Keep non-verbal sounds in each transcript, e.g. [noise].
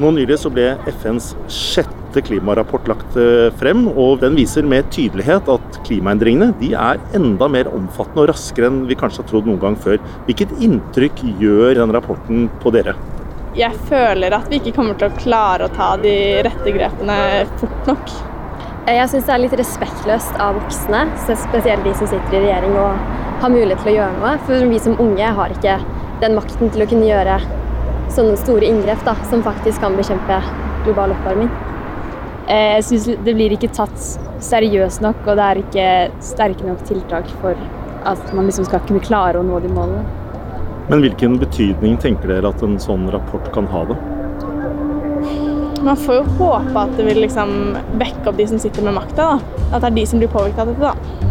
Nå nylig så ble FNs sjette klimarapport lagt eh, frem, og den viser med tydelighet at klimaendringene de er enda mer omfattende og raskere enn vi kanskje har trodd noen gang før. Hvilket inntrykk gjør den rapporten på dere? Jeg føler at vi ikke kommer til å klare å ta de rette grepene fort nok. Jeg syns det er litt respektløst av voksne, spesielt de som sitter i regjering og har mulighet til å gjøre noe. For vi som unge har ikke den makten til å kunne gjøre sånne store inngrep da, som faktisk kan bekjempe global oppvarming. Eh, jeg syns det blir ikke tatt seriøst nok, og det er ikke sterke nok tiltak for at man liksom skal kunne klare å nå de målene. Men hvilken betydning tenker dere at en sånn rapport kan ha? det? Man får jo håpe at det vil liksom vekke opp de som sitter med makta. At det er de som blir påvirket av dette. da.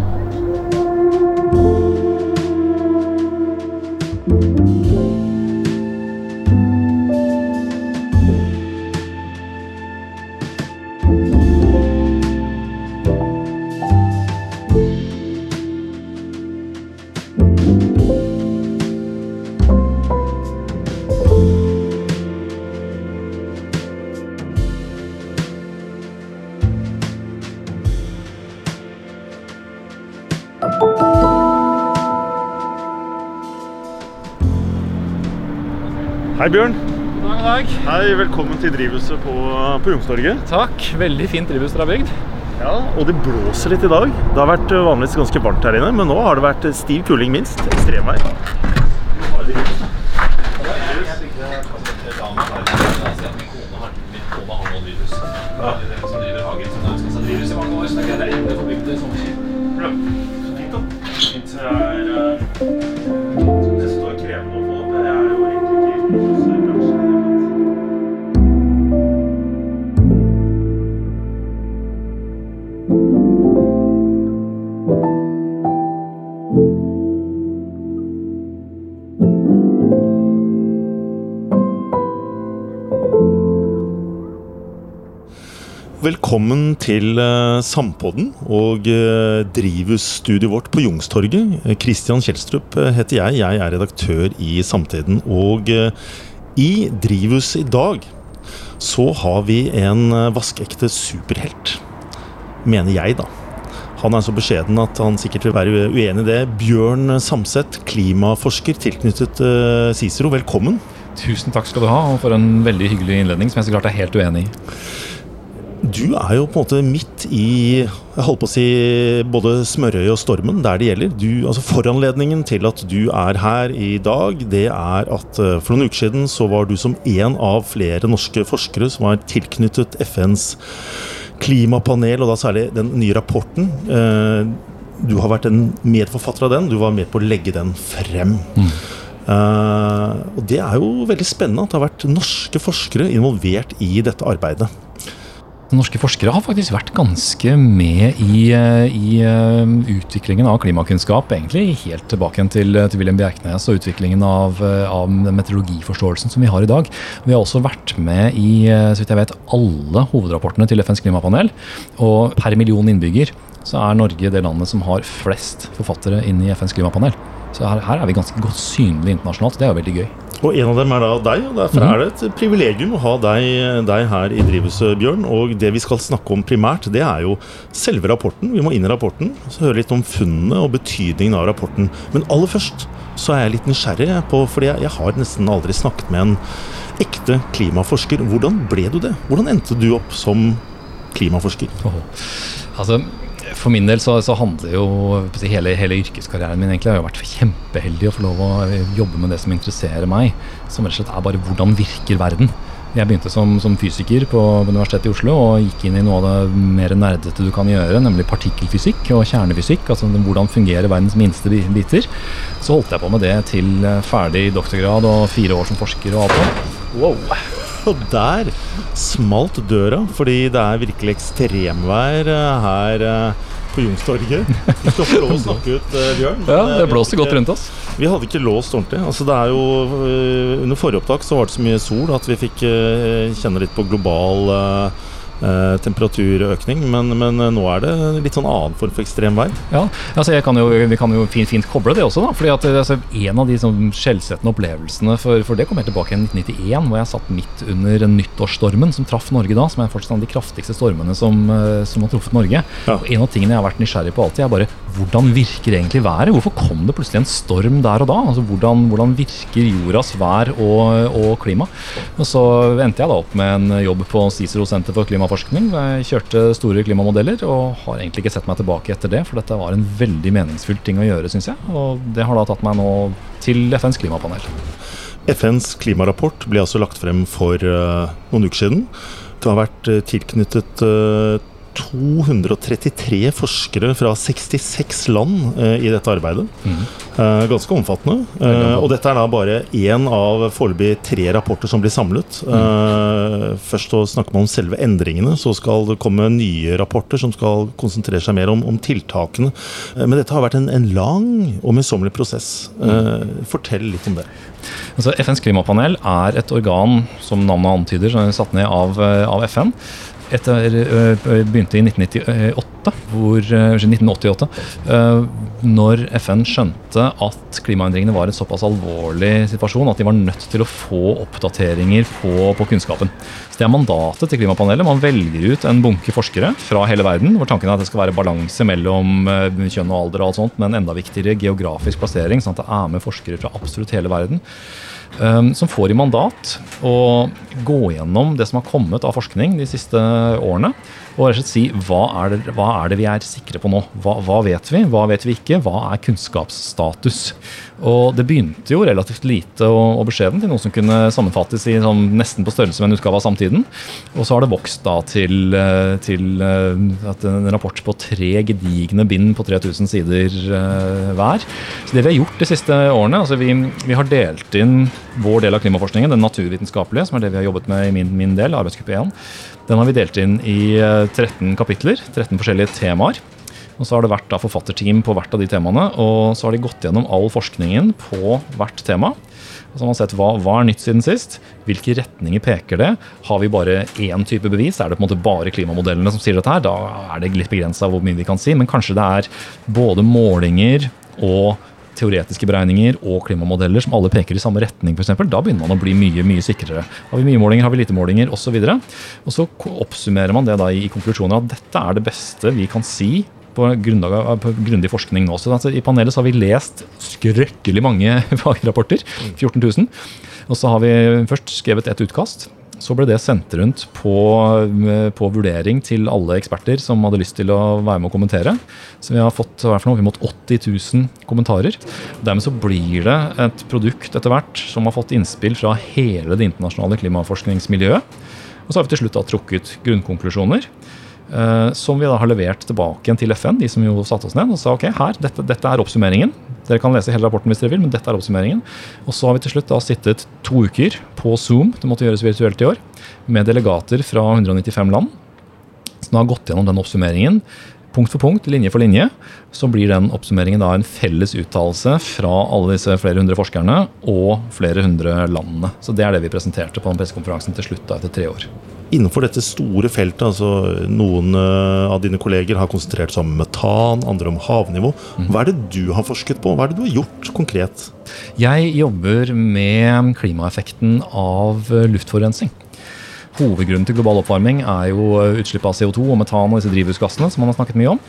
Hei, Bjørn. God dag, dag. Hei, Velkommen til drivhuset på, på Youngstorget. Takk. Veldig fint drivhus dere har bygd. Ja, og det blåser litt i dag. Det har vært eh, vanligvis ganske varmt her inne, men nå har det vært stiv kuling minst. Ekstremvær. Fint. Velkommen til uh, Sampodden og uh, drivhusstudioet vårt på Jungstorget. Kristian Christian Kjelstrup eh, heter jeg. Jeg er redaktør i Samtiden. Og eh, i drivhuset i dag så har vi en vaskeekte superhelt. Mener jeg, da. Han er så beskjeden at han sikkert vil være uenig i det. Bjørn Samset, klimaforsker tilknyttet Cicero. Velkommen. Tusen takk skal du ha, og for en veldig hyggelig innledning som jeg så klart er helt uenig i. Du er jo på en måte midt i jeg holdt på å si, både smørøyet og stormen der det gjelder. Du, altså Foranledningen til at du er her i dag, det er at eh, for noen uker siden så var du som en av flere norske forskere som var tilknyttet FNs klimapanel, og da særlig den nye rapporten. Eh, Du har vært en medforfatter av den. Du var med på å legge den frem. Mm. og det er jo veldig spennende at det har vært norske forskere involvert i dette arbeidet. Norske forskere har faktisk vært ganske med i, eh, i eh, utviklingen av klimakunnskap, egentlig helt tilbake til, til Wilhelm Bjerknes og utviklingen av, eh, av meteorologiforståelsen som vi har i dag. Vi har også vært med i så vidt jeg vet, alle hovedrapportene til FNs klimapanel. Og per million innbygger så er Norge det landet som har flest forfattere inn i FNs klimapanel. Så her, her er vi ganske godt synlige internasjonalt. Det er jo veldig gøy. Og en av dem er da deg, og derfor er det et privilegium å ha deg, deg her i drivhuset, Bjørn. Og det vi skal snakke om primært, det er jo selve rapporten. Vi må inn i rapporten, så høre litt om funnene og betydningen av rapporten. Men aller først så er jeg litt nysgjerrig på, fordi jeg, jeg har nesten aldri snakket med en ekte klimaforsker. Hvordan ble du det? Hvordan endte du opp som klimaforsker? Altså, for min del så, så handler jo hele, hele yrkeskarrieren min egentlig har jo vært kjempeheldig å få lov å jobbe med det som interesserer meg. Som rett og slett er bare hvordan virker verden. Jeg begynte som, som fysiker på Universitetet i Oslo og gikk inn i noe av det mer nerdete du kan gjøre, nemlig partikkelfysikk og kjernefysikk. Altså hvordan fungerer verdens minste biter. Så holdt jeg på med det til eh, ferdig doktorgrad og fire år som forsker og alt sånt. Wow. Og der smalt døra, fordi det er virkelig ekstremvær eh, her eh, på Youngstorget. Vi skal få lov å [laughs] snakke ut, eh, Bjørn. Ja, det blåser blåste godt rundt oss. Vi hadde ikke låst ordentlig. Altså, det er jo, under forrige opptak så var det så mye sol at vi fikk kjenne litt på global eh, eh, temperaturøkning, men, men, nå er det litt sånn annen form for ekstremvær. Ja, altså kan jo, vi kan jo fint, fint, koble det også, da. fordi at altså, En av de sånn, skjellsettende opplevelsene, for, for, det kom helt tilbake i 1991, hvor jeg satt midt under nyttårsstormen som traff Norge da, som er fortsatt en av de kraftigste stormene som, som har truffet Norge. Ja. Og En av tingene jeg har vært nysgjerrig på alltid, er bare hvordan virker egentlig været? Hvorfor kom det plutselig en storm der og da? Altså Hvordan, hvordan virker jordas vær og, og, klima? Og Så endte jeg da opp med en jobb på Cicero senter for klimaforskning. Jeg kjørte store klimamodeller og har egentlig ikke sett meg tilbake etter det, for dette var en veldig meningsfull ting å gjøre, syns jeg. Og det har da tatt meg nå til FNs klimapanel. FNs klimarapport ble altså lagt frem for uh, noen uker siden. Det har vært uh, tilknyttet uh, 233 forskere fra 66 land eh, i dette arbeidet. Mm. Eh, ganske omfattende. Eh, og dette er da bare én av foreløpig tre rapporter som blir samlet. Mm. Eh, først så snakker man om selve endringene, så skal det komme nye rapporter som skal konsentrere seg mer om, om tiltakene. Eh, men dette har vært en, en lang og møysommelig prosess. Mm. fortell litt om det. Altså, FNs klimapanel er et organ som navnet antyder, som er satt ned av, av FN etter, begynte i 1998, hvor, 1988, når FN skjønte at klimaendringene var en såpass alvorlig situasjon at de var nødt til å få oppdateringer på, på kunnskapen. Så Det er mandatet til klimapanelet. Man velger ut en bunke forskere fra hele verden, hvor tanken er at det skal være balanse mellom kjønn og alder, og alt sånt, men enda viktigere geografisk plassering, sånn at det er med forskere fra absolutt hele verden. Um, som får i mandat å gå gjennom det som har kommet av forskning de siste årene. Og rett og slett si hva er, det, hva er det vi er sikre på nå? Hva, hva, vet vi, hva vet vi ikke? Hva er kunnskapsstatus? Og det begynte jo relativt lite og, og beskjeden til noe som kunne sammenfattes i sånn, nesten på størrelse med en utgave av Samtiden. Og så har det vokst da til, eh, til eh, en rapport på tre gedigne bind på 3000 sider uh, hver. Så det vi har gjort de siste årene, altså vi, vi har delt inn vår del av klimaforskningen, den naturvitenskapelige, som er det vi har jobbet med i min, min del, arbeidsgruppe 1, den har vi delt inn i 13 kapitler, 13 forskjellige temaer. Og så har det vært forfatterteam på hvert av de temaene, og så har de gått gjennom all forskningen på hvert tema. Og så har sett hva, hva er nytt siden sist, hvilke retninger peker det. Har vi bare én type bevis, er det på en måte bare klimamodellene som sier dette her, da er det litt begrensa hvor mye vi kan si. Men kanskje det er både målinger og teoretiske beregninger og klimamodeller som alle peker i samme retning, f.eks., da begynner man å bli mye mye sikrere. Har vi mye målinger, har vi lite målinger osv. Og, så og så oppsummerer man det da i konklusjoner at dette er det beste vi kan si på grunnlag grundig forskning nå. Så altså, I panelet så har vi lest skrøkkelig mange [laughs] fagrapporter. 14 000. Og så har vi først skrevet et utkast så ble det sendt rundt på, på, vurdering til alle eksperter som hadde lyst til å være med å kommentere. Så vi har fått i hvert fall mot 80 000 kommentarer. Dermed så blir det et produkt etter hvert som har fått innspill fra hele det internasjonale klimaforskningsmiljøet. Og så har vi til slutt da trukket grunnkonklusjoner. Uh, som vi da har levert tilbake igjen til FN, de som jo satte oss ned og sa ok, her, dette, dette, er oppsummeringen. Dere kan lese hele rapporten hvis dere vil, men dette er oppsummeringen. Og så har vi til slutt da sittet to uker på Zoom, det måtte gjøres virtuelt i år, med delegater fra 195 land. Som har gått gjennom den oppsummeringen punkt for punkt, linje for linje, så blir den oppsummeringen da en felles uttalelse fra alle disse flere hundre forskerne og flere hundre landene. Så det er det vi presenterte på den pressekonferansen til slutt da, etter tre år. Innenfor dette store feltet, altså noen uh, av dine kolleger har konsentrert seg om metan, andre om havnivå. Mm. Hva er det du har forsket på? Hva er det du har gjort konkret? Jeg jobber med klimaeffekten av luftforurensning. Hovedgrunnen til global oppvarming er jo utslipp av CO2 og metan og disse drivhusgassene som man har snakket mye om.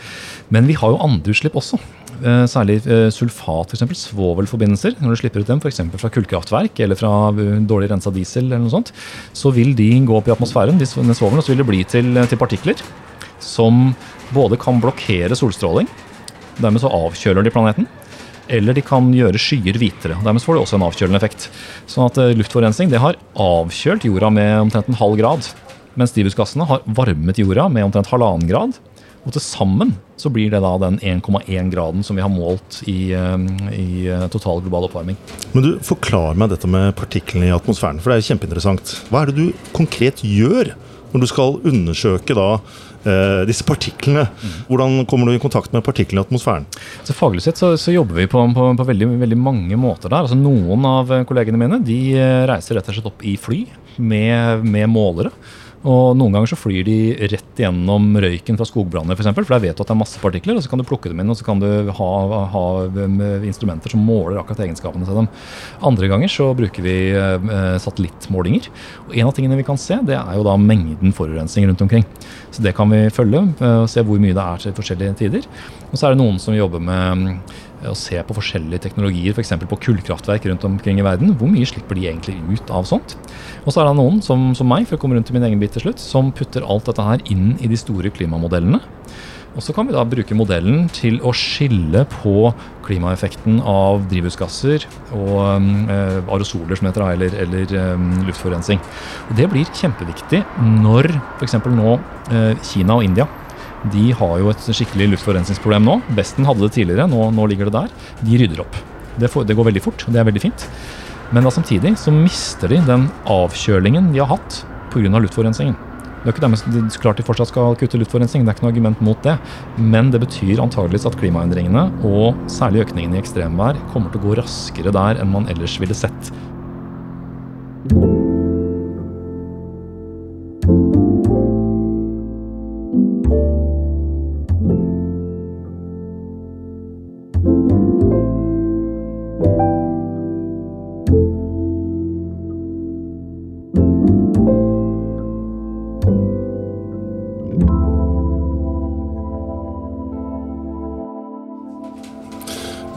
Men vi har jo andre utslipp også. Eh, særlig eh, sulfat, f.eks. Svovelforbindelser. Når du slipper ut dem f.eks. fra kullkraftverk eller fra eh, dårlig rensa diesel, eller noe sånt, så vil de gå opp i atmosfæren, de svovelen, og så vil det bli til, til partikler som både kan blokkere solstråling, dermed så avkjøler de planeten, eller de kan gjøre skyer hvitere. Dermed får de også en avkjølende effekt. Sånn at luftforurensning har avkjølt jorda med omtrent en halv grad. Mens drivhusgassene har varmet jorda med omtrent halvannen grad. Og til sammen så blir det da den 1,1 graden som vi har målt i, eh, i, eh, total global oppvarming. Men du, Forklar meg dette med partiklene i atmosfæren, for det er kjempeinteressant. Hva er det du konkret gjør når du skal undersøke da eh, disse partiklene. Mm. Hvordan kommer du i kontakt med partiklene i atmosfæren? Så Faglig sett så, så jobber vi på, på, på veldig, veldig, mange måter der. Altså Noen av kollegene mine de eh, reiser rett og slett opp i fly med, med målere. Og Noen ganger så flyr de rett gjennom røyken fra skogbranner, f.eks. For, eksempel, for der vet du at det er masse partikler, og så kan du plukke dem inn og så kan du ha, ha um, instrumenter som måler akkurat egenskapene til dem. Andre ganger så bruker vi uh, satellittmålinger. Og En av tingene vi kan se, det er jo da mengden forurensning rundt omkring. Så Det kan vi følge uh, og se hvor mye det er til forskjellige tider. Og så er det noen som jobber med å se på forskjellige teknologier, f.eks. på kullkraftverk rundt omkring i verden. Hvor mye slipper de egentlig ut av sånt? Og så er det noen, som, som meg, for å komme rundt til min egen bit til slutt, som putter alt dette her inn i de store klimamodellene. Og så kan vi da bruke modellen til å skille på klimaeffekten av drivhusgasser og øh, aerosoler, som heter, eller, eller øh, luftforurensning. Og det blir kjempeviktig når f.eks. nå øh, Kina og India de har jo et skikkelig luftforurensningsproblem nå. Vesten hadde det tidligere, nå, nå ligger det der. De rydder opp. Det, får, det, går veldig fort, det er veldig fint. Men da samtidig så mister de den avkjølingen de har hatt pga. luftforurensningen. Det er ikke dermed klart de fortsatt skal kutte luftforurensning, det er ikke noe argument mot det. Men det betyr antageligvis at klimaendringene, og særlig økningen i ekstremvær, kommer til å gå raskere der enn man ellers ville sett.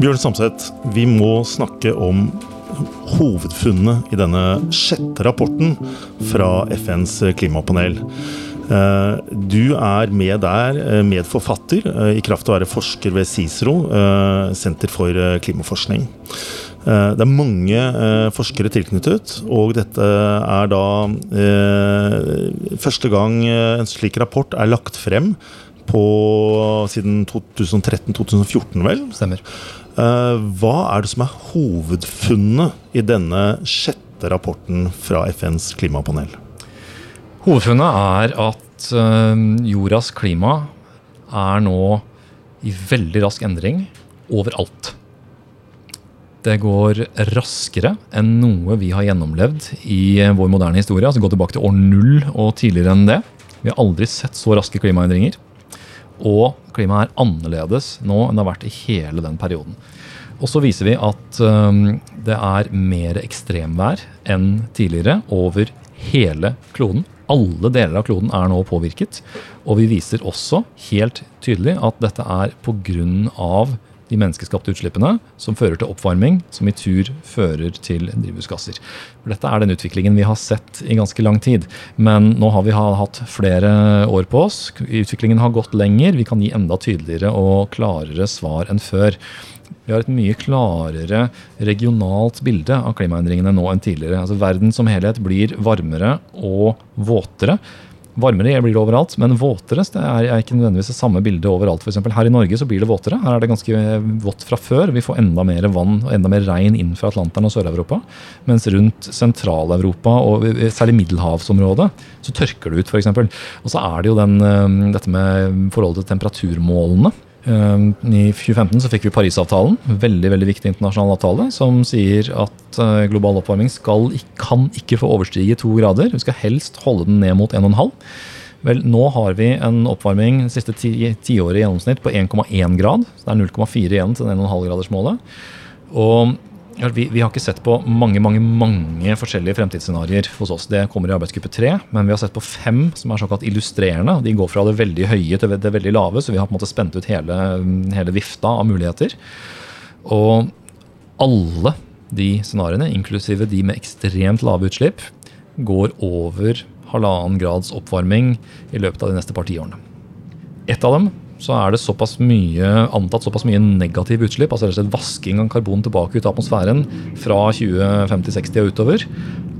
Bjørn Samset, vi må snakke om hovedfunnet i denne sjette rapporten fra FNs klimapanel. Eh, du er med der, eh, medforfatter, eh, i kraft av å være forsker ved CICERO, Senter for klimaforskning. Det er mange forskere tilknyttet, og dette er da første gang en slik rapport er lagt frem på siden 2013-2014, vel? Stemmer. Eh, hva er det som er hovedfunnet i denne sjette rapporten fra FNs klimapanel? Hovedfunnet er at eh, jordas klima er nå i veldig rask endring overalt. Det går raskere enn noe vi har gjennomlevd i vår moderne historie. altså Gå tilbake til år null og tidligere enn det. Vi har aldri sett så raske klimaendringer. Og klimaet er annerledes nå enn det har vært i hele den perioden. Og så viser vi at um, det er mer ekstremvær enn tidligere over hele kloden. Alle deler av kloden er nå påvirket. Og vi viser også helt tydelig at dette er pga de menneskeskapte utslippene som fører til oppvarming, som i tur fører til drivhusgasser. Dette er den utviklingen vi har sett i ganske lang tid. Men nå har vi hatt flere år på oss. Utviklingen har gått lenger. Vi kan gi enda tydeligere og klarere svar enn før. Vi har et mye klarere regionalt bilde av klimaendringene nå enn tidligere. Altså Verden som helhet blir varmere og våtere. Varmere blir det overalt, men våtere det er ikke nødvendigvis det samme bildet overalt. For eksempel, her i Norge så blir det våtere. Her er det ganske vått fra før. Vi får enda mer vann og enda mer regn inn fra Atlanteren og Sør-Europa. Mens rundt Sentral-Europa og særlig middelhavsområdet så tørker det ut, f.eks. Og så er det jo den, eh, dette med forholdet til temperaturmålene. Ehm, I 2015 så fikk vi Parisavtalen, veldig veldig viktig internasjonal avtale, som sier at eh, global oppvarming skal, kan ikke få overstige to grader. Vi skal helst holde den ned mot 1,5. Vel, nå har vi en oppvarming det siste tiåret ti i gjennomsnitt på 1,1 grad. Så det er 0,4 igjen til 1,5-gradersmålet. Og vi, vi, har ikke sett på mange mange, mange forskjellige fremtidsscenarioer hos oss. Det kommer i arbeidsgruppe tre, men vi har sett på fem som er såkalt illustrerende. De går fra det veldig høye til det veldig lave, så vi har på en måte spent ut hele, hele vifta av muligheter. Og alle de scenarioene, inklusive de med ekstremt lave utslipp, går over halvannen grads oppvarming i løpet av de neste par tiårene. Ett av dem så er det såpass mye, antatt såpass mye negativ utslipp, altså rett og slett vasking av karbon tilbake ut av atmosfæren fra 2050-60 og utover,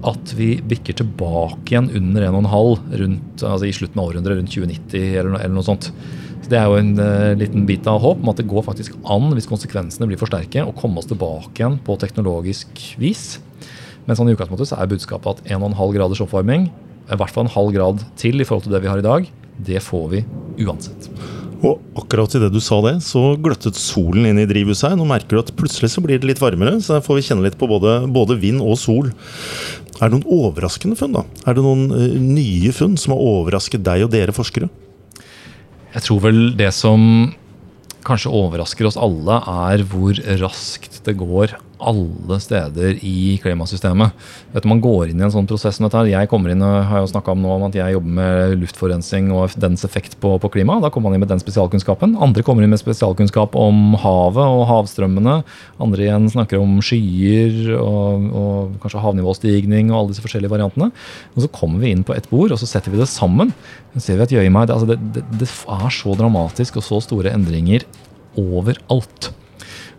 at vi bikker tilbake igjen under 1,5 rundt, altså i slutten av århundret, rundt 2090 eller, eller noe sånt. Så Det er jo en uh, liten bit av håp om at det går faktisk an, hvis konsekvensene blir for sterke, å komme oss tilbake igjen på teknologisk vis. Men sånn i utgangspunktet så er budskapet at 1,5 graders oppvarming, i hvert fall en halv grad til i forhold til det vi har i dag, det får vi uansett. Og akkurat idet du sa det, så gløttet solen inn i drivhuset her. Nå merker du at plutselig så blir det litt varmere, så der får vi kjenne litt på både, både vind og sol. Er det noen overraskende funn? da? Er det noen uh, nye funn som har overrasket deg og dere forskere? Jeg tror vel det som kanskje overrasker oss alle, er hvor raskt det går alle steder i klimasystemet. Vet Man går inn i en sånn prosess som dette. her. Jeg kommer inn og har jo om nå om at jeg jobber med luftforurensning og dens effekt på, på klima. Da kommer man inn med den spesialkunnskapen. Andre kommer inn med spesialkunnskap om havet og havstrømmene. Andre igjen snakker om skyer og, og kanskje havnivåstigning og alle disse forskjellige variantene. Og så kommer vi inn på ett bord, og så setter vi det sammen. Så ser vi at Gjøymeid, altså det, det, det er så dramatisk og så store endringer overalt.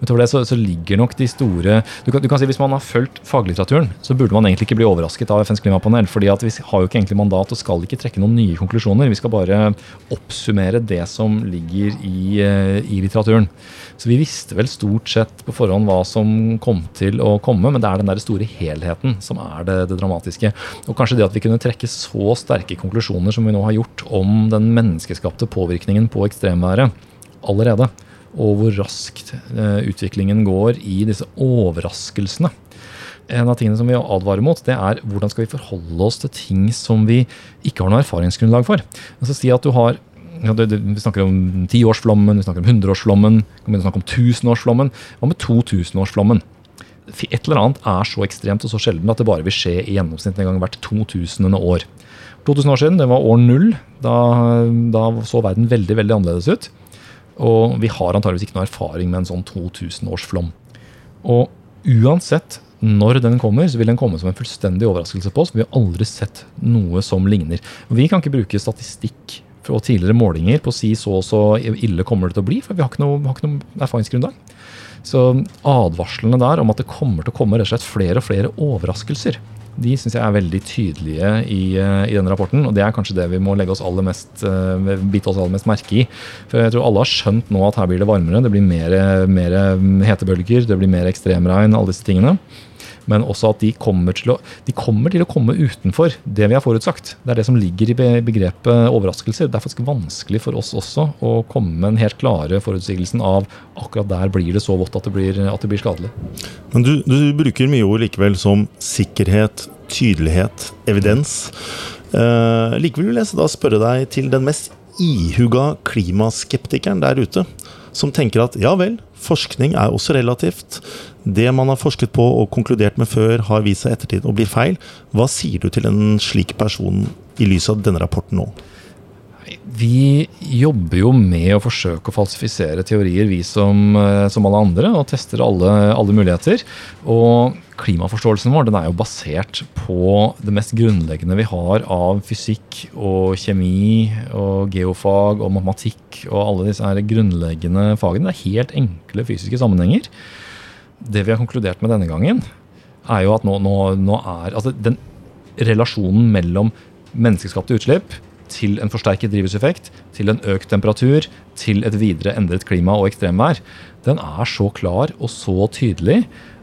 Utover det så, så, ligger nok de store du kan, du kan, si Hvis man har fulgt faglitteraturen, så burde man egentlig ikke bli overrasket av FNs klimapanel. fordi at vi har jo ikke egentlig mandat og skal ikke trekke noen nye konklusjoner. Vi skal bare oppsummere det som ligger i, eh, i litteraturen. Så vi visste vel stort sett på forhånd hva som kom til å komme, men det er den der store helheten som er det, det dramatiske. Og kanskje det at vi kunne trekke så sterke konklusjoner som vi nå har gjort om den menneskeskapte påvirkningen på ekstremværet allerede og hvor raskt eh, utviklingen går i disse overraskelsene. En av tingene som vi advarer mot, det er hvordan skal vi forholde oss til ting som vi ikke har noe erfaringsgrunnlag for. Altså si at du har vi snakker om tiårsflommen, vi snakker om hundreårsflommen, vi snakker om tusenårsflommen. Hva med totusenårsflommen? Et eller annet er så ekstremt og så sjelden at det bare vil skje i gjennomsnitt en gang hvert 2000. år. 2000 år siden, det var år null. Da, da så verden veldig veldig annerledes ut. Og vi har antageligvis ikke noe erfaring med en sånn 2000-årsflom. Og uansett når den kommer, så vil den komme som en fullstendig overraskelse på oss. Vi har aldri sett noe som ligner. Vi kan ikke bruke statistikk og tidligere målinger på å si så og så ille kommer det til å bli, for vi har ikke noe, har ikke noe erfaringsgrunnlag. Så advarslene der om at det kommer til å komme rett og slett flere og flere overraskelser, de syns jeg er veldig tydelige i, eh, i, denne rapporten. Og det er kanskje det vi må legge oss aller mest, uh, bite oss aller mest merke i. For jeg tror alle har skjønt nå at her blir det varmere. Det blir mer, mer hetebølger, det blir mer ekstremregn, alle disse tingene men også at de kommer, å, de kommer til å komme utenfor det vi har forutsagt. Det er det som ligger i begrepet overraskelser. Det er faktisk vanskelig for oss også å komme med en helt klare forutsigelsen av akkurat der blir det så vått at det blir, at det blir skadelig. Men du, du, bruker mye ord likevel som sikkerhet, tydelighet, evidens. Eh, likevel vil jeg da spørre deg til den mest ihuga klimaskeptikeren der ute, som tenker at ja vel, forskning er også relativt. Det man har forsket på og konkludert med før, har vist seg ettertid å bli feil. Hva sier du til en slik person i lys av denne rapporten nå? Vi jobber jo med å forsøke å falsifisere teorier, vi som, eh, som alle andre, og tester alle, alle, muligheter. Og klimaforståelsen vår den er jo basert på det mest grunnleggende vi har av fysikk og kjemi og geofag og matematikk og alle disse her grunnleggende fagene. Det er helt enkle fysiske sammenhenger. Det vi har konkludert med denne gangen, er jo at nå, nå, nå er altså den relasjonen mellom menneskeskapte utslipp til en forsterket drivhuseffekt, til en økt temperatur, til et videre endret klima og ekstremvær, den er så klar og så tydelig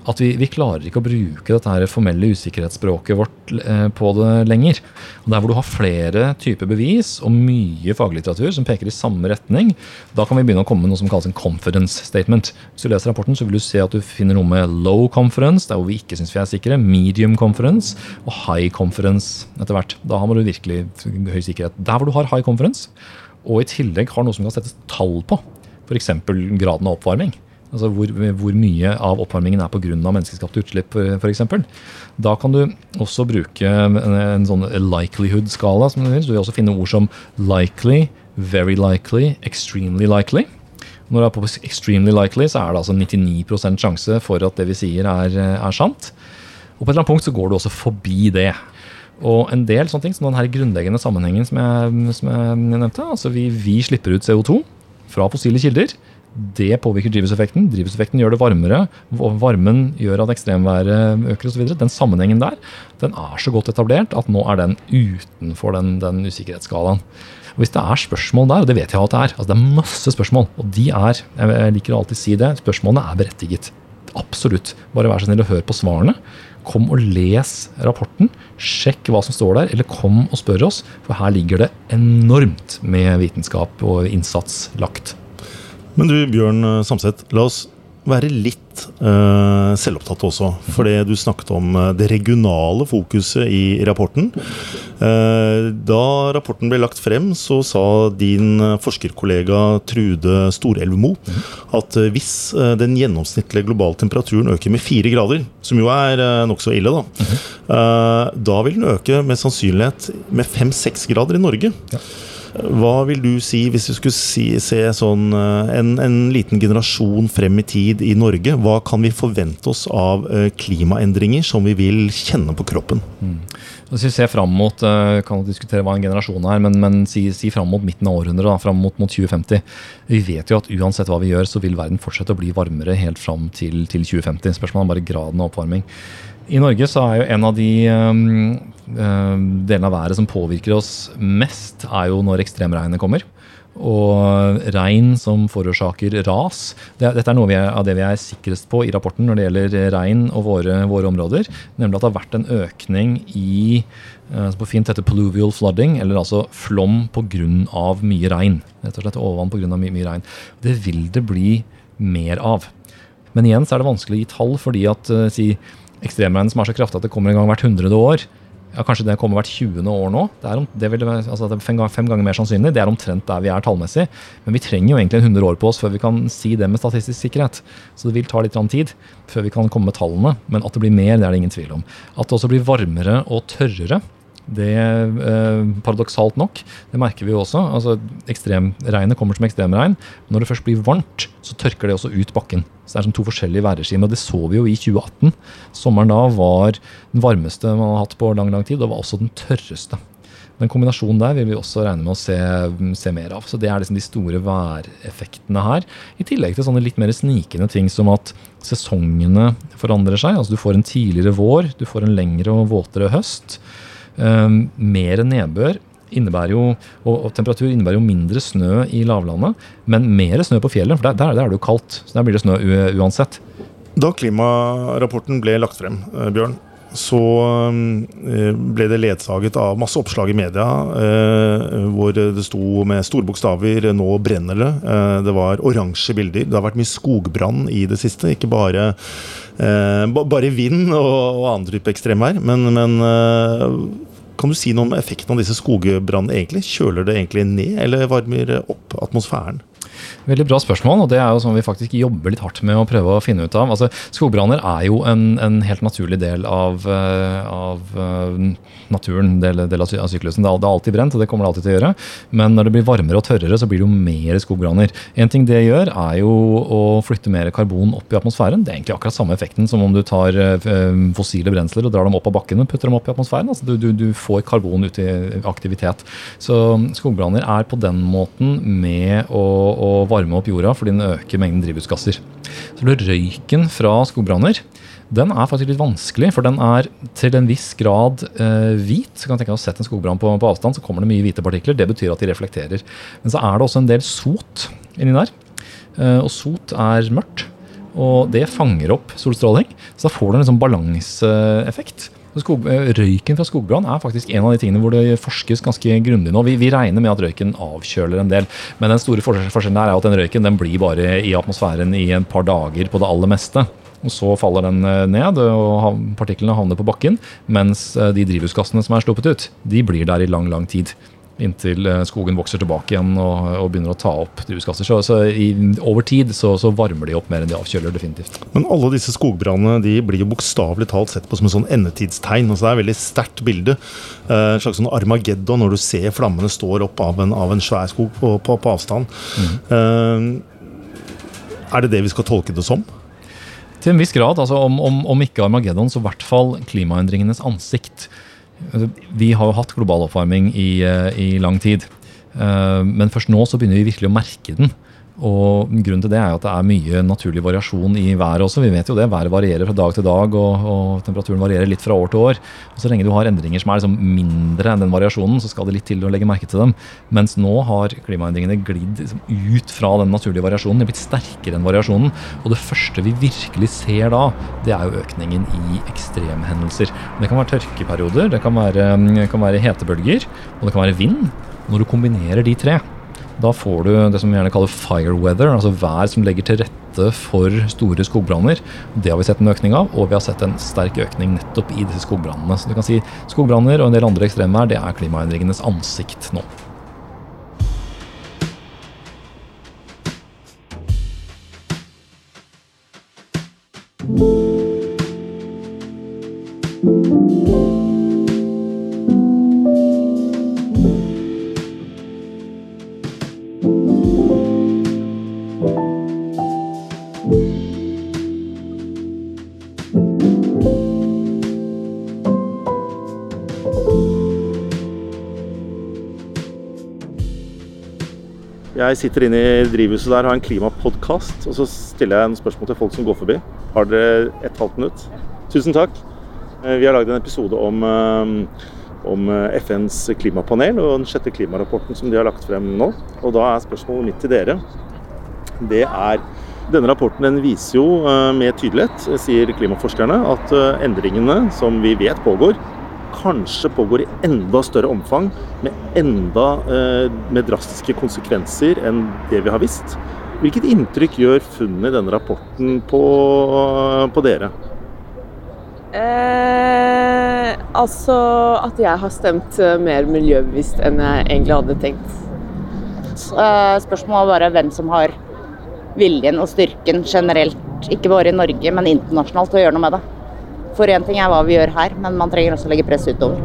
at vi, vi, klarer ikke å bruke dette her formelle usikkerhetsspråket vårt eh, på det lenger. Og Der hvor du har flere typer bevis og mye faglitteratur som peker i samme retning, da kan vi begynne å komme med noe som kalles en confidence statement. Hvis du leser rapporten, så vil du se at du finner noe med low conference, der hvor vi ikke syns vi er sikre, medium conference og high conference etter hvert. Da har du virkelig høy sikkerhet. Der hvor du har high conference, og i tillegg har noe som kan settes tall på, f.eks. graden av oppvarming Altså hvor, hvor, mye av oppvarmingen er pga. menneskeskapte utslipp f.eks. Da kan du også bruke en, en sånn likelihood-skala. som Du vil også finne ord som likely, very likely, extremely likely. Når du er på extremely likely, så er det altså 99% sjanse for at det vi sier, er, er sant. Og på et eller annet punkt så går du også forbi det. Og en del sånne ting, som den grunnleggende sammenhengen som jeg, som jeg nevnte. altså vi, vi slipper ut CO2 fra fossile kilder. Det påvirker drivhuseffekten. Drivhuseffekten gjør det varmere. Varmen gjør at ekstremværet øker osv. Den sammenhengen der den er så godt etablert at nå er den utenfor den, den usikkerhetsskalaen. Og Hvis det er spørsmål der, og det vet jeg at det er, altså det er masse spørsmål, og de er jeg liker å alltid si det, spørsmålene er berettiget. Absolutt. Bare vær så snill og hør på svarene. Kom og les rapporten. Sjekk hva som står der, eller kom og spør oss, for her ligger det enormt med vitenskap og innsats lagt. Men du, Bjørn Samset, la oss være litt uh, selvopptatt også. For det du snakket om uh, det regionale fokuset i rapporten. Uh, da rapporten ble lagt frem, så sa din forskerkollega Trude Storelvmo at hvis den gjennomsnittlige globale temperaturen øker med fire grader, som jo er uh, nokså ille, da, da vil den øke med sannsynlighet med fem-seks grader i Norge. Ja. Hva vil du si, hvis du skulle si, se sånn eh, en, en, liten generasjon frem i tid i Norge, hva kan vi forvente oss av eh, klimaendringer som vi vil kjenne på kroppen? Mm. Hvis vi ser fram mot eh, kan diskutere hva en generasjon er, men, men si, si fram mot midten av århundret, fram mot, mot, 2050. Vi vet jo at uansett hva vi gjør, så vil verden fortsette å bli varmere helt fram til, til 2050. Spørsmålet er bare graden av oppvarming. I Norge så er jo en av de um, delene av været som påvirker oss mest, er jo når ekstremregnet kommer. Og regn som forårsaker ras. Det, dette er noe er, av det vi er sikrest på i rapporten når det gjelder regn og våre, våre områder. Nemlig at det har vært en økning i uh, på fint heter pluvial flooding, eller altså flom pga. mye regn. Rett og slett overvann pga. mye, mye regn. Det vil det bli mer av. Men igjen så er det vanskelig å gi tall, fordi at si, ekstremregn som er så kraftig at det kommer en gang hvert hundrede år. Ja, Kanskje det kommer hvert 20. år nå. Det er, om, det vil, altså det er fem, fem, ganger, mer sannsynlig. Det er omtrent der vi er tallmessig. Men vi trenger jo egentlig en 100 år på oss før vi kan si det med statistisk sikkerhet. Så det vil ta litt tid før vi kan komme med tallene. Men at det blir mer, det er det ingen tvil om. At det også blir varmere og tørrere det eh, Paradoksalt nok, det merker vi jo også. altså Ekstremregnet kommer som ekstremregn. Når det først blir varmt, så tørker det også ut bakken. Så det er som to forskjellige værregimer. Det så vi jo i 2018. Sommeren da var den varmeste man har hatt på lang lang tid, og var også den tørreste. Den kombinasjonen der vil vi også regne med å se, se mer av. Så Det er liksom de store væreffektene her. I tillegg til sånne litt mer snikende ting som at sesongene forandrer seg. Altså Du får en tidligere vår, du får en lengre og våtere høst. Um, mer nedbør innebærer jo, og, temperatur innebærer jo mindre snø i lavlandet, men mer snø på fjellet, for der, der, der er det jo kaldt. så Der blir det snø uansett. Da klimarapporten ble lagt frem, eh, Bjørn, så eh, ble det ledsaget av masse oppslag i media eh, hvor det sto med store bokstaver 'Nå brenner det'. Eh, det var oransje bilder. Det har vært mye skogbrann i det siste. Ikke bare, bare vind og, og andre typer ekstremvær, men, men kan du si noe om effekten av disse skogbrannene egentlig? Kjøler det egentlig ned, eller varmer opp atmosfæren? Veldig bra spørsmål, og det er jo sånn vi faktisk jobber litt hardt med å prøve å finne ut av. Altså, Skogbranner er jo en, en helt naturlig del av, uh, av uh, naturen, del, del, av syklusen. Det er alltid brent, og det kommer det alltid til å gjøre. Men når det blir varmere og tørrere, så blir det jo mer skogbranner. En ting det gjør, er jo å flytte mer karbon opp i atmosfæren. Det er egentlig akkurat samme effekten som om du tar uh, fossile brensler og drar dem opp av bakken og putter dem opp i atmosfæren. Altså, du, du, du får karbon ut i aktivitet. Så skogbranner er på den måten med å, å varme opp jorda fordi den øker mengden drivhusgasser. Så Røyken fra skogbranner den er faktisk litt vanskelig, for den er til en viss grad eh, hvit. Så kan tenke deg å sett en skogbrann på, på, avstand, så kommer det mye hvite partikler. Det betyr at de reflekterer. Men så er det også en del sot inni der. Eh, og sot er mørkt. Og det fanger opp solstråling, så da får du en liksom balanseeffekt. Skog, eh, røyken fra skogbrann er faktisk en av de tingene hvor det forskes ganske grundig nå. Vi, vi, regner med at røyken avkjøler en del, men den store forskjellen er at den røyken den blir bare i atmosfæren i en par dager på det aller meste. Og Så faller den eh, ned, og partiklene havner på bakken. Mens eh, de drivhusgassene som er sluppet ut, de blir der i lang, lang tid inntil eh, skogen vokser tilbake igjen og, og begynner å ta opp drivhusgasser. Så, så i, over tid så, så, varmer de opp mer enn de avkjøler, definitivt. Men alle disse skogbrannene de blir jo bokstavelig talt sett på som en sånn endetidstegn. altså Det er et veldig sterkt bilde. Eh, en slags sånn Armageddon når du ser flammene står opp av en, av en svær skog på, på, på avstand. Mm. Eh, er det det vi skal tolke det som? Til en viss grad. altså Om, om, om ikke Armageddon, så i hvert fall klimaendringenes ansikt. Altså, vi har jo hatt global oppvarming i, eh, i lang tid. Eh, men først nå så begynner vi virkelig å merke den. Og Grunnen til det er jo at det er mye naturlig variasjon i været også. Vi vet jo det, Været varierer fra dag til dag, og, og temperaturen varierer litt fra år til år. Og Så lenge du har endringer som er liksom mindre enn den variasjonen, så skal det litt til å legge merke til dem. Mens nå har klimaendringene glidd liksom ut fra den naturlige variasjonen. De er blitt sterkere enn variasjonen. Og det første vi virkelig ser da, det er jo økningen i ekstremhendelser. Det kan være tørkeperioder, det kan være, kan være hetebølger, og det kan være vind. Når du kombinerer de tre, Da får du det som vi gjerne kaller fire weather, altså vær som legger til rette for store skogbranner. Det har vi sett en økning av, og vi har sett en sterk økning nettopp i disse skogbrannene. Så du kan si Skogbranner og en del andre ekstremvær det er klimaendringenes ansikt nå. Jeg sitter inne i drivhuset der, og har en klimapodkast, og så stiller jeg en spørsmål til folk som går forbi. Har dere et halvt minutt? Tusen takk. Eh, Vi har lagd en episode om, eh, om eh, FNs klimapanel og den sjette klimarapporten som de har lagt frem nå. Og da er spørsmålet mitt til dere. Det er Denne rapporten den viser jo med tydelighet, sier klimaforskerne, at endringene som vi vet pågår, kanskje pågår i enda større omfang, med enda eh, med drastiske konsekvenser enn det vi har visst. Hvilket inntrykk gjør funnene i denne rapporten på, på dere? Eh, altså at jeg har stemt eh, mer miljøbevisst enn jeg egentlig hadde tenkt. Eh, Spørsmålet er bare hvem som har viljen og styrken generelt, ikke bare i Norge, men internasjonalt, til å gjøre noe med det. For én ting er hva vi gjør her, men man trenger også å legge press utover.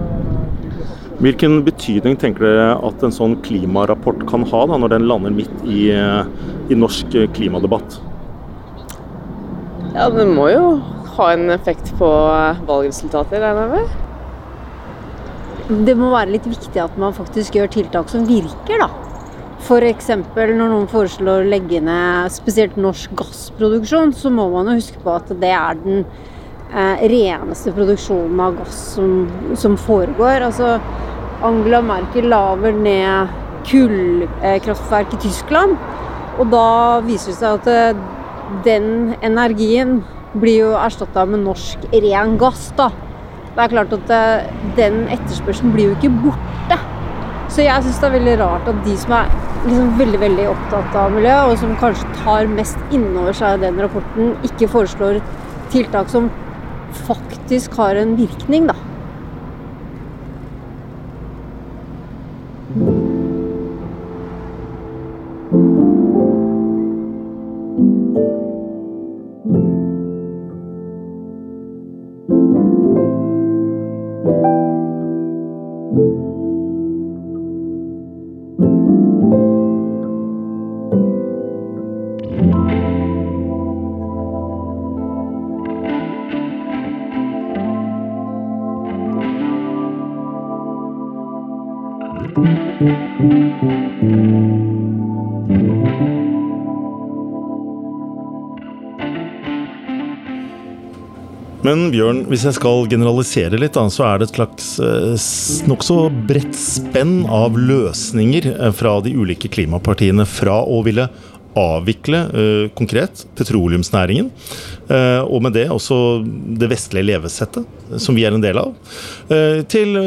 Hvilken betydning tenker dere at en sånn klimarapport kan ha da, når den lander midt i, eh, i norsk eh, klimadebatt? Ja, det må jo ha en effekt på eh, valgresultatet, regner jeg med. det må være litt viktig at man faktisk gjør tiltak som virker, da. F.eks. når noen foreslår å legge ned spesielt norsk gassproduksjon, så må man jo huske på at det er den eh, reneste produksjonen av gass som, som foregår. Altså, Angela Merkel la vel ned kullkraftverk i Tyskland, og da viser det seg at eh, den energien blir jo erstatta med norsk ren gass, da. Det er klart at eh, den etterspørselen blir jo ikke borte. Så jeg syns det er veldig rart at de som er liksom veldig veldig opptatt av miljø, og som kanskje tar mest innover seg den rapporten, ikke foreslår tiltak som faktisk har en virkning, da. Men Bjørn, hvis jeg skal generalisere litt, da, så er det et slags eh, nokså bredt spenn av løsninger eh, fra de ulike klimapartiene fra å ville avvikle eh, konkret petroleumsnæringen, og med det også det vestlige levesettet, som vi er en del av, eh, til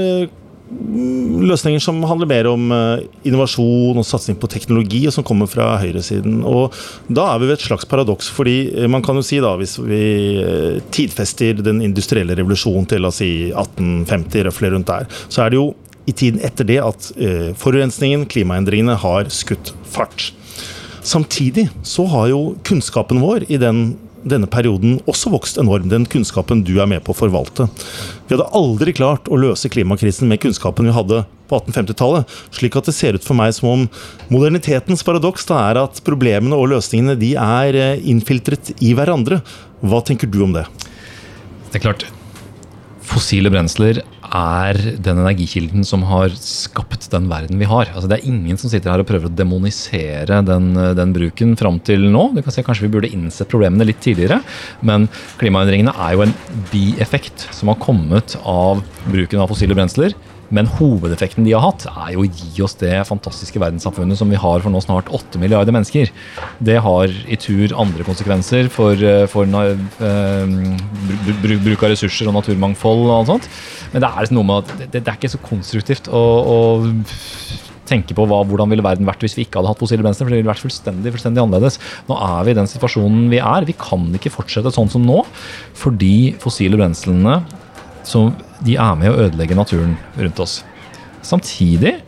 løsninger som handler mer om eh, innovasjon og satsing på teknologi, og som kommer fra høyresiden. Og da er vi ved et slags paradoks, fordi eh, man kan jo si da, hvis vi eh, tidfester den industrielle revolusjonen til la oss si 1850, røftlig rundt der, så er det jo i tiden etter det at forurensningen, klimaendringene, har skutt fart. Samtidig så har jo kunnskapen vår i den, denne perioden også vokst enormt. Den kunnskapen du er med på å forvalte. Vi hadde aldri klart å løse klimakrisen med kunnskapen vi hadde på 1850-tallet. Slik at det ser ut for meg som om modernitetens paradoks da er at problemene og løsningene de er eh, innfiltret i hverandre. Hva tenker du om det? Det er klart, fossile brensler er den energikilden som har skapt den verden vi har. Altså, det er ingen som sitter her og prøver å demonisere den, den bruken fram til nå. Du kan si Kanskje vi burde innsett problemene litt tidligere, men klimaendringene er jo en bieffekt som har kommet av bruken av fossile brensler. Men hovedeffekten de har hatt, er jo å gi oss det fantastiske verdenssamfunnet som vi har for nå snart 8 milliarder mennesker. Det har i tur andre konsekvenser for, eh, for br- bruk av ressurser og naturmangfold og alt sånt. Men det er liksom noe med at det, det er ikke så konstruktivt å, å tenke på hva, hvordan ville verden vært hvis vi ikke hadde hatt fossile brensler. For det ville vært fullstendig, fullstendig annerledes. Nå er vi i den situasjonen vi er. Vi kan ikke fortsette sånn som nå, fordi fossile brenslene så de er med å ødelegge naturen rundt oss. Samtidig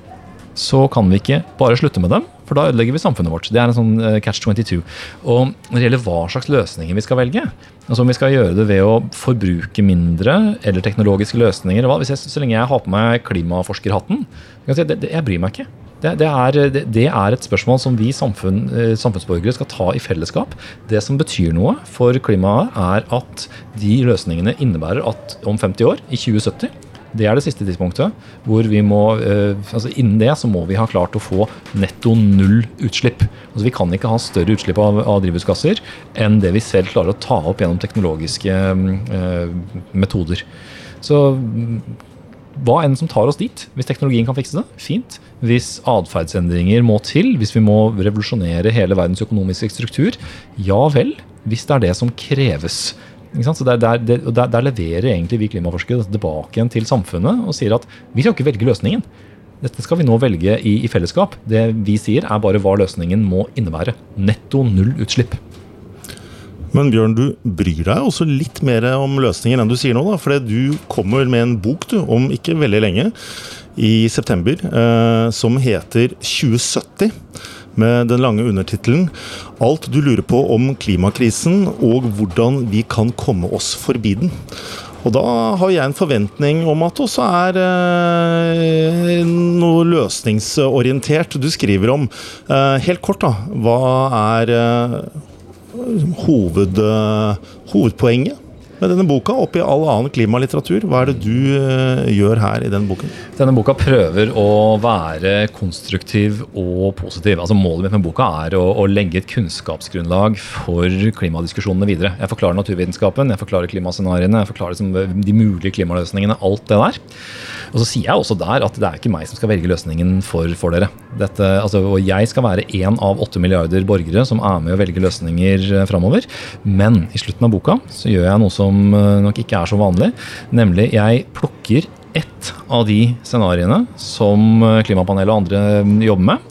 så kan vi ikke bare slutte med dem, for da ødelegger vi samfunnet vårt. Det er en sånn uh, catch 22. Og når det gjelder hva slags løsninger vi skal velge, altså om vi skal gjøre det ved å forbruke mindre eller teknologiske løsninger hva, jeg, Så lenge jeg har på meg klimaforskerhatten, jeg, det, det, jeg bryr meg ikke. Det, det, er, det, er, et spørsmål som vi samfunn, uh, samfunnsborgere skal ta i fellesskap. Det som betyr noe for klimaet, er at de løsningene innebærer at om 50 år, i 2070, det er det siste tidspunktet. hvor vi må, eh, altså Innen det så må vi ha klart å få netto null utslipp. Altså Vi kan ikke ha større utslipp av, av drivhusgasser enn det vi selv klarer å ta opp gjennom teknologiske eh, metoder. Så mm, hva enn som tar oss dit. Hvis teknologien kan fikse det, fint. Hvis atferdsendringer må til, hvis vi må revolusjonere hele verdens økonomiske struktur, ja vel. Hvis det er det som kreves. Så der, der, der, der, leverer egentlig vi klimaforskere tilbake igjen til samfunnet og sier at vi skal ikke velge løsningen. Dette skal vi nå velge i, i fellesskap. Det vi sier, er bare hva løsningen må innebære. Netto null utslipp. Men Bjørn, du bryr deg også litt mer om løsninger enn du sier nå. For du kommer med en bok du, om ikke veldig lenge, i september, eh, som heter 2070 med den lange undertittelen 'Alt du lurer på om klimakrisen og hvordan vi kan komme oss forbi den'. Og da har jeg en forventning om at det også er eh, noe løsningsorientert du skriver om. Eh, helt kort, da. Hva er eh, hoved, hovedpoenget med denne boka oppi all annen klimalitteratur. Hva er det du uh, gjør her i denne boken? Denne boka prøver å være konstruktiv og positiv. Altså Målet mitt med boka er å, å legge et kunnskapsgrunnlag for klimadiskusjonene videre. Jeg forklarer naturvitenskapen, jeg forklarer klimascenarioene, jeg forklarer liksom, de mulige klimaløsningene. Alt det der. Og så sier jeg også der at det er ikke meg som skal velge løsningen for, for dere. Dette, altså, og jeg skal være én av åtte milliarder borgere som er med å velge løsninger eh, framover. Men i slutten av boka så gjør jeg noe som som eh, nok ikke er så vanlig. Nemlig jeg plukker ett av de scenarioene som eh, Klimapanelet og andre mm, jobber med.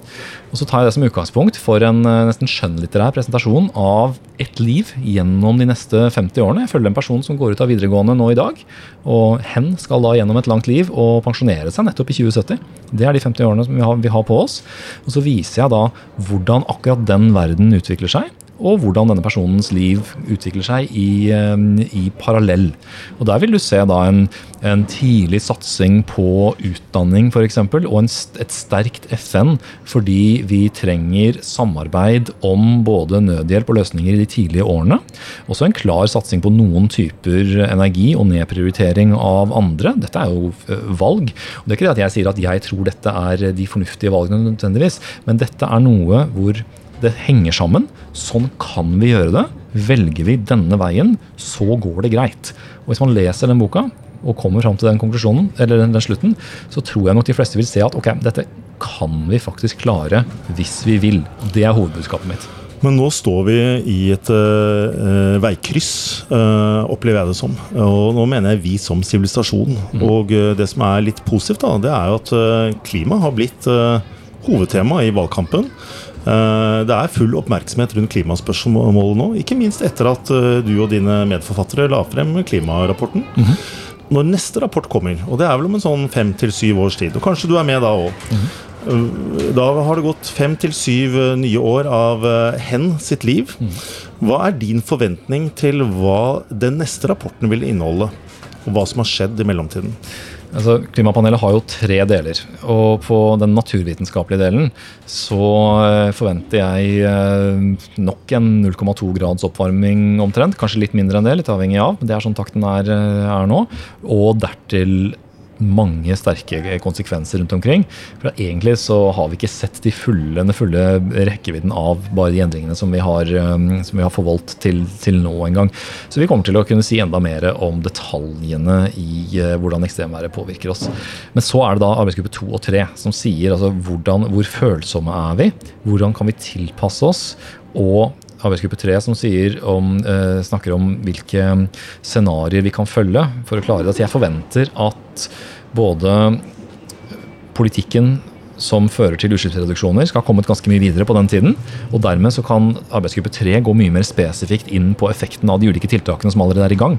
Og så tar jeg det som utgangspunkt for en eh, nesten skjønnlitterær presentasjon av ett liv gjennom de neste 50 årene. Jeg følger en person som går ut av videregående nå i dag. Og hen skal da gjennom et langt liv og pensjonere seg nettopp i 2070. Det er de 50 årene som vi har, vi har på oss. Og så viser jeg da hvordan akkurat den verden utvikler seg og hvordan denne personens liv utvikler seg i, i parallell. Og Der vil du se da en, en tidlig satsing på utdanning f.eks., og en, et sterkt FN fordi vi trenger samarbeid om både nødhjelp og løsninger i de tidlige årene. Også en klar satsing på noen typer energi og nedprioritering av andre. Dette er jo valg. Og det er ikke det at jeg sier at jeg tror dette er de fornuftige valgene nødvendigvis, men dette er noe hvor det henger sammen. Sånn kan vi gjøre det. Velger vi denne veien, så går det greit. Og Hvis man leser den boka og kommer fram til den konklusjonen, eller den, den slutten, så tror jeg nok de fleste vil se at ok, dette kan vi faktisk klare hvis vi vil. Det er hovedbudskapet mitt. Men nå står vi i et uh, veikryss, uh, opplever jeg det som. Og nå mener jeg vi som sivilisasjon. Mm. Og uh, det som er litt positivt, da, det er jo at klima har blitt hovedtema i valgkampen. Eh, det er full oppmerksomhet rundt klimaspørsmålet nå, ikke minst etter at eh, du og dine medforfattere la frem klimarapporten. Mm -hmm. Når neste rapport kommer, og det er vel om en sånn fem til syv års tid, og kanskje du er med da òg mm -hmm. Da har det gått fem til syv nye år av hen sitt liv. Mm. Hva er din forventning til hva den neste rapporten vil inneholde, og hva som har skjedd i mellomtiden? Altså, klimapanelet har jo tre deler. Og på den naturvitenskapelige delen så eh, forventer jeg eh, nok en 0,2 grads oppvarming omtrent. Kanskje litt mindre enn det, litt avhengig av. Det er sånn takten er, eh, er nå. Og dertil mange sterke konsekvenser rundt omkring. For Egentlig så har vi ikke sett de fulle, den fulle rekkevidden av bare de endringene som vi har, um, som vi har forvoldt til, til nå engang. Så vi kommer til å kunne si enda mer om detaljene i uh, hvordan ekstremværet påvirker oss. Men så er det da arbeidsgruppe to og tre som sier altså hvordan, hvor følsomme er vi? Hvordan kan vi tilpasse oss? Og arbeidsgruppe tre som om, eh, snakker om hvilke scenarioer vi kan følge for å klare det. Så jeg forventer at både politikken som fører til utslippsreduksjoner, skal ha kommet ganske mye videre på den tiden. Og dermed så kan arbeidsgruppe 3 gå mye mer spesifikt inn på effekten av de ulike tiltakene som allerede er i gang.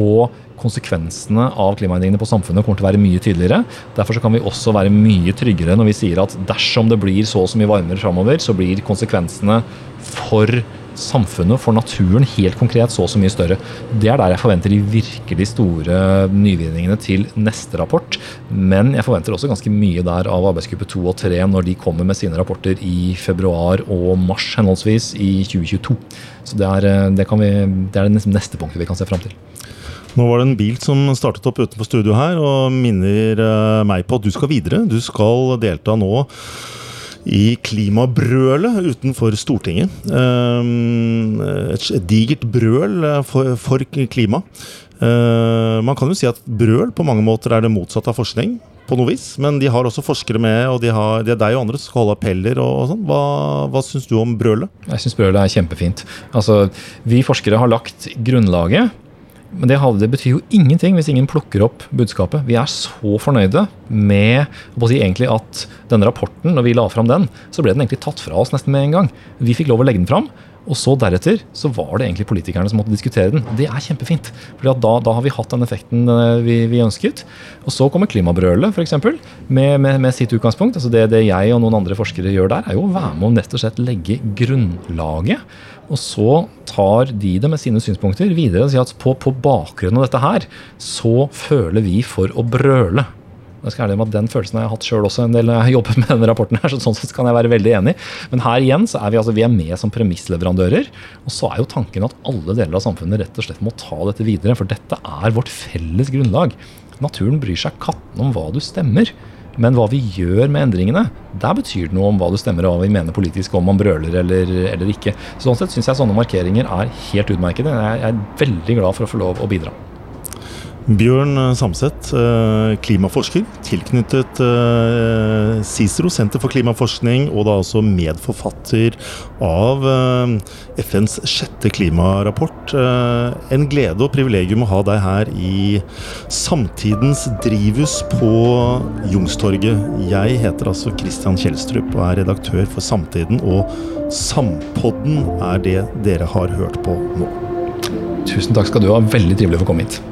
Og konsekvensene av klimaendringene på samfunnet kommer til å være mye tydeligere. Derfor kan vi også være mye tryggere når vi sier at dersom det blir så og så mye varmere framover, så blir konsekvensene for samfunnet, for naturen, helt konkret så og så mye større. Det er der jeg forventer de virkelig store nyvinningene til neste rapport. Men jeg forventer også ganske mye der av arbeidsgruppe 2 og 3 når de kommer med sine rapporter i februar og mars henholdsvis i 2022. Så det er det, vi, det, er det neste punktet vi kan se fram til. Nå var det en bil som startet opp utenfor studio her og minner eh, meg på at du skal videre. Du skal delta nå i klimabrølet utenfor Stortinget. Eh, et digert brøl eh, for, klima. Man kan jo si at brøl på mange måter er det motsatte av forskning på noe vis. Men de har også forskere med, og de, har, de er deg og andre som skal holde appeller og sånn. Hva, hva syns du om brølet? Jeg syns brølet er kjempefint. Altså, vi forskere har lagt grunnlaget men det, det, betyr jo ingenting hvis ingen plukker opp budskapet. Vi er så fornøyde med si, egentlig at denne rapporten, når vi la fram den, så ble den egentlig tatt fra oss nesten med en gang. Vi fikk lov å legge den fram. Og så deretter så var det egentlig politikerne som måtte diskutere den. Det er kjempefint. For da, da, har vi hatt den effekten eh, vi, vi ønsket. Og så kommer klimabrølet, f.eks. Med, med, med sitt utgangspunkt. Altså det, det, jeg og noen andre forskere gjør der, er jo å være med og nett og slett legge grunnlaget og så tar de det med sine synspunkter videre og sier at på, på bakgrunn av dette her, så føler vi for å brøle. Jeg skal ærlig med at Den følelsen har jeg hatt sjøl også en del når jeg jobbet med denne rapporten. her, så sånn sett kan jeg være veldig enig. Men her igjen så er vi, altså, vi er med som premissleverandører. Og så er jo tanken at alle deler av samfunnet rett og slett må ta dette videre. For dette er vårt felles grunnlag. Naturen bryr seg katten om hva du stemmer. Men hva vi gjør med endringene, der betyr det noe om hva du stemmer og hva vi mener politisk, om man brøler eller, eller ikke. Sånn sett syns jeg sånne markeringer er helt utmerkede. Jeg er veldig glad for å få lov å bidra. Bjørn Samset, eh, klimaforsker tilknyttet eh, CICERO, Senter for klimaforskning, og da altså medforfatter av eh, FNs sjette klimarapport. En glede og privilegium å ha deg her i samtidens drivhus på Youngstorget. Jeg heter altså Christian Kjelstrup og er redaktør for Samtiden, og Sampodden er det dere har hørt på nå. Tusen takk skal du ha. Veldig trivelig å få komme hit.